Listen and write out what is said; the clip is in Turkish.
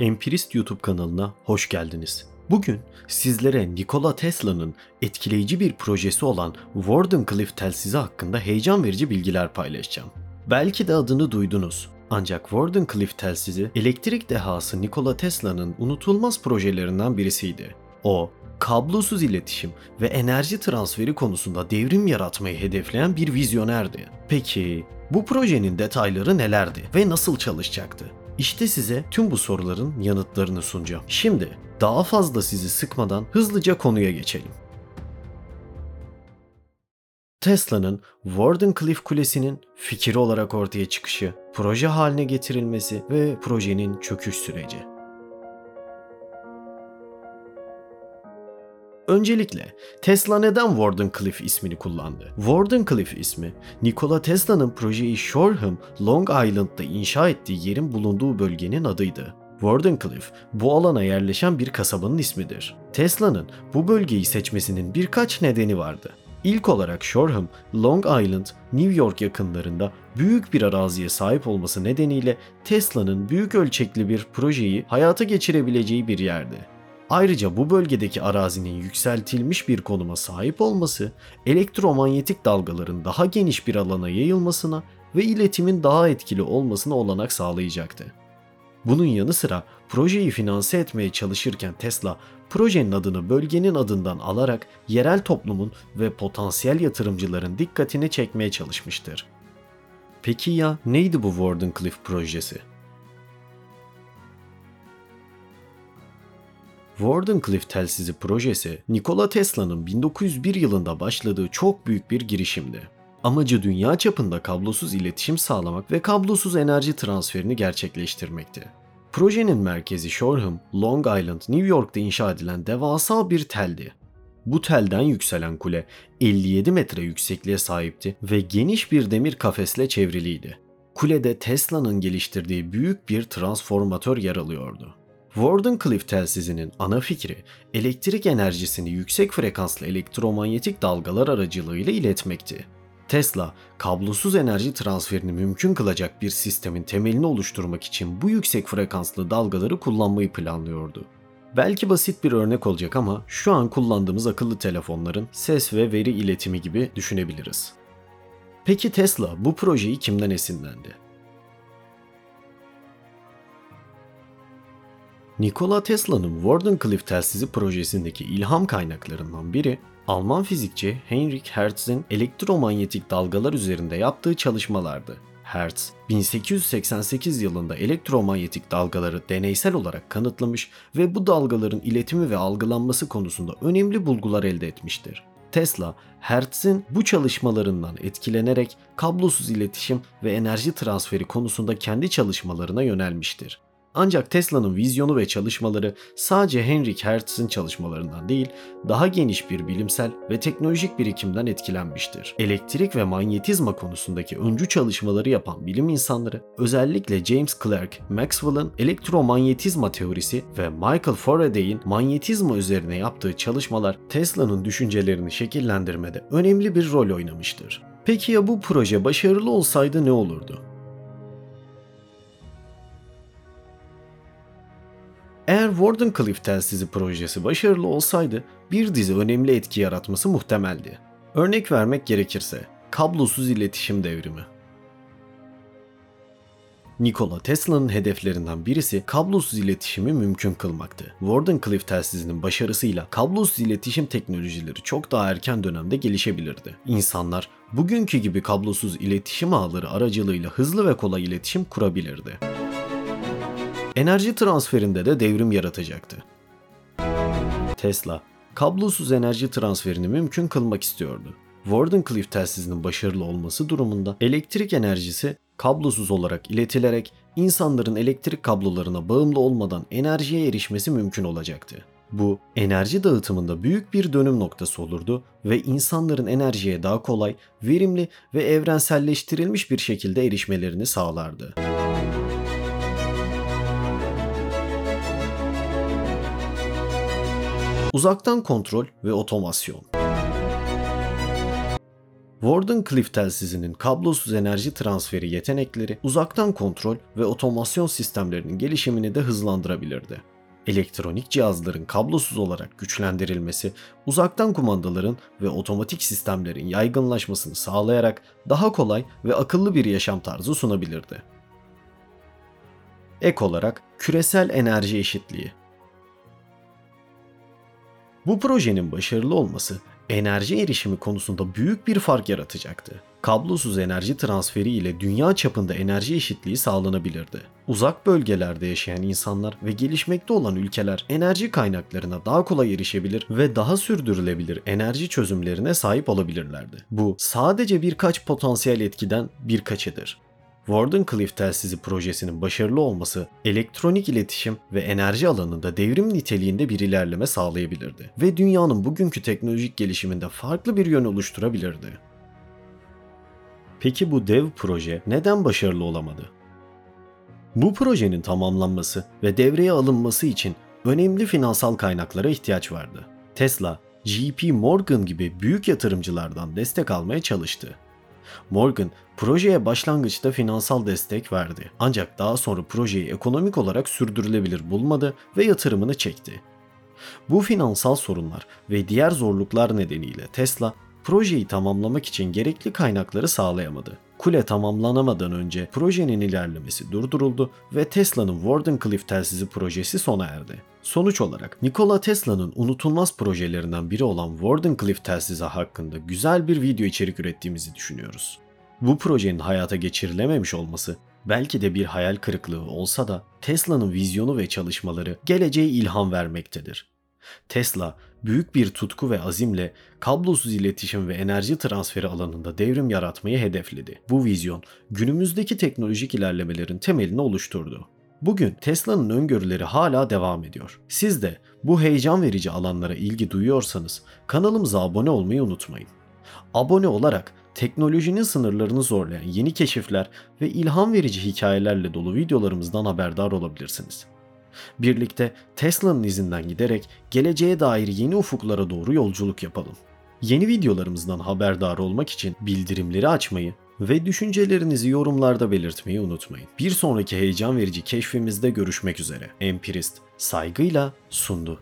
Empirist YouTube kanalına hoş geldiniz. Bugün sizlere Nikola Tesla'nın etkileyici bir projesi olan Wardenclyffe telsizi hakkında heyecan verici bilgiler paylaşacağım. Belki de adını duydunuz. Ancak Wardenclyffe telsizi elektrik dehası Nikola Tesla'nın unutulmaz projelerinden birisiydi. O, kablosuz iletişim ve enerji transferi konusunda devrim yaratmayı hedefleyen bir vizyonerdi. Peki bu projenin detayları nelerdi ve nasıl çalışacaktı? İşte size tüm bu soruların yanıtlarını sunacağım. Şimdi daha fazla sizi sıkmadan hızlıca konuya geçelim. Tesla'nın Wardenclyffe Kulesi'nin fikir olarak ortaya çıkışı, proje haline getirilmesi ve projenin çöküş süreci. Öncelikle Tesla neden Wardenclyffe ismini kullandı? Wardenclyffe ismi Nikola Tesla'nın projeyi Shoreham, Long Island'da inşa ettiği yerin bulunduğu bölgenin adıydı. Wardenclyffe bu alana yerleşen bir kasabanın ismidir. Tesla'nın bu bölgeyi seçmesinin birkaç nedeni vardı. İlk olarak Shoreham, Long Island, New York yakınlarında büyük bir araziye sahip olması nedeniyle Tesla'nın büyük ölçekli bir projeyi hayata geçirebileceği bir yerdi. Ayrıca bu bölgedeki arazinin yükseltilmiş bir konuma sahip olması, elektromanyetik dalgaların daha geniş bir alana yayılmasına ve iletimin daha etkili olmasına olanak sağlayacaktı. Bunun yanı sıra projeyi finanse etmeye çalışırken Tesla, projenin adını bölgenin adından alarak yerel toplumun ve potansiyel yatırımcıların dikkatini çekmeye çalışmıştır. Peki ya neydi bu Wardenclyffe projesi? Wardenclyffe telsizi projesi Nikola Tesla'nın 1901 yılında başladığı çok büyük bir girişimdi. Amacı dünya çapında kablosuz iletişim sağlamak ve kablosuz enerji transferini gerçekleştirmekti. Projenin merkezi Shoreham, Long Island, New York'ta inşa edilen devasa bir teldi. Bu telden yükselen kule 57 metre yüksekliğe sahipti ve geniş bir demir kafesle çevriliydi. Kulede Tesla'nın geliştirdiği büyük bir transformatör yer alıyordu. Wardenclyffe telsizinin ana fikri elektrik enerjisini yüksek frekanslı elektromanyetik dalgalar aracılığıyla iletmekti. Tesla, kablosuz enerji transferini mümkün kılacak bir sistemin temelini oluşturmak için bu yüksek frekanslı dalgaları kullanmayı planlıyordu. Belki basit bir örnek olacak ama şu an kullandığımız akıllı telefonların ses ve veri iletimi gibi düşünebiliriz. Peki Tesla bu projeyi kimden esinlendi? Nikola Tesla'nın Wardenclyffe telsizi projesindeki ilham kaynaklarından biri Alman fizikçi Heinrich Hertz'in elektromanyetik dalgalar üzerinde yaptığı çalışmalardı. Hertz, 1888 yılında elektromanyetik dalgaları deneysel olarak kanıtlamış ve bu dalgaların iletimi ve algılanması konusunda önemli bulgular elde etmiştir. Tesla, Hertz'in bu çalışmalarından etkilenerek kablosuz iletişim ve enerji transferi konusunda kendi çalışmalarına yönelmiştir. Ancak Tesla'nın vizyonu ve çalışmaları sadece Heinrich Hertz'in çalışmalarından değil, daha geniş bir bilimsel ve teknolojik birikimden etkilenmiştir. Elektrik ve manyetizma konusundaki öncü çalışmaları yapan bilim insanları, özellikle James Clerk, Maxwell'ın elektromanyetizma teorisi ve Michael Faraday'in manyetizma üzerine yaptığı çalışmalar Tesla'nın düşüncelerini şekillendirmede önemli bir rol oynamıştır. Peki ya bu proje başarılı olsaydı ne olurdu? Eğer Wardenclyffe telsizi projesi başarılı olsaydı bir dizi önemli etki yaratması muhtemeldi. Örnek vermek gerekirse kablosuz iletişim devrimi. Nikola Tesla'nın hedeflerinden birisi kablosuz iletişimi mümkün kılmaktı. Wardenclyffe telsizinin başarısıyla kablosuz iletişim teknolojileri çok daha erken dönemde gelişebilirdi. İnsanlar bugünkü gibi kablosuz iletişim ağları aracılığıyla hızlı ve kolay iletişim kurabilirdi enerji transferinde de devrim yaratacaktı. Tesla, kablosuz enerji transferini mümkün kılmak istiyordu. Wardenclyffe telsizinin başarılı olması durumunda elektrik enerjisi kablosuz olarak iletilerek insanların elektrik kablolarına bağımlı olmadan enerjiye erişmesi mümkün olacaktı. Bu enerji dağıtımında büyük bir dönüm noktası olurdu ve insanların enerjiye daha kolay, verimli ve evrenselleştirilmiş bir şekilde erişmelerini sağlardı. Uzaktan kontrol ve otomasyon. Wardenclyffe telsizinin kablosuz enerji transferi yetenekleri uzaktan kontrol ve otomasyon sistemlerinin gelişimini de hızlandırabilirdi. Elektronik cihazların kablosuz olarak güçlendirilmesi, uzaktan kumandaların ve otomatik sistemlerin yaygınlaşmasını sağlayarak daha kolay ve akıllı bir yaşam tarzı sunabilirdi. Ek olarak küresel enerji eşitliği. Bu projenin başarılı olması enerji erişimi konusunda büyük bir fark yaratacaktı. Kablosuz enerji transferi ile dünya çapında enerji eşitliği sağlanabilirdi. Uzak bölgelerde yaşayan insanlar ve gelişmekte olan ülkeler enerji kaynaklarına daha kolay erişebilir ve daha sürdürülebilir enerji çözümlerine sahip olabilirlerdi. Bu sadece birkaç potansiyel etkiden birkaçıdır. Wardenclyffe telsizi projesinin başarılı olması, elektronik iletişim ve enerji alanında devrim niteliğinde bir ilerleme sağlayabilirdi ve dünyanın bugünkü teknolojik gelişiminde farklı bir yön oluşturabilirdi. Peki bu dev proje neden başarılı olamadı? Bu projenin tamamlanması ve devreye alınması için önemli finansal kaynaklara ihtiyaç vardı. Tesla, JP Morgan gibi büyük yatırımcılardan destek almaya çalıştı. Morgan projeye başlangıçta finansal destek verdi. Ancak daha sonra projeyi ekonomik olarak sürdürülebilir bulmadı ve yatırımını çekti. Bu finansal sorunlar ve diğer zorluklar nedeniyle Tesla projeyi tamamlamak için gerekli kaynakları sağlayamadı. Kule tamamlanamadan önce projenin ilerlemesi durduruldu ve Tesla'nın Wardenclyffe telsizi projesi sona erdi. Sonuç olarak Nikola Tesla'nın unutulmaz projelerinden biri olan Wardenclyffe telsizi hakkında güzel bir video içerik ürettiğimizi düşünüyoruz. Bu projenin hayata geçirilememiş olması belki de bir hayal kırıklığı olsa da Tesla'nın vizyonu ve çalışmaları geleceğe ilham vermektedir. Tesla büyük bir tutku ve azimle kablosuz iletişim ve enerji transferi alanında devrim yaratmayı hedefledi. Bu vizyon günümüzdeki teknolojik ilerlemelerin temelini oluşturdu. Bugün Tesla'nın öngörüleri hala devam ediyor. Siz de bu heyecan verici alanlara ilgi duyuyorsanız kanalımıza abone olmayı unutmayın. Abone olarak teknolojinin sınırlarını zorlayan yeni keşifler ve ilham verici hikayelerle dolu videolarımızdan haberdar olabilirsiniz. Birlikte Tesla'nın izinden giderek geleceğe dair yeni ufuklara doğru yolculuk yapalım. Yeni videolarımızdan haberdar olmak için bildirimleri açmayı ve düşüncelerinizi yorumlarda belirtmeyi unutmayın. Bir sonraki heyecan verici keşfimizde görüşmek üzere. Empirist saygıyla sundu.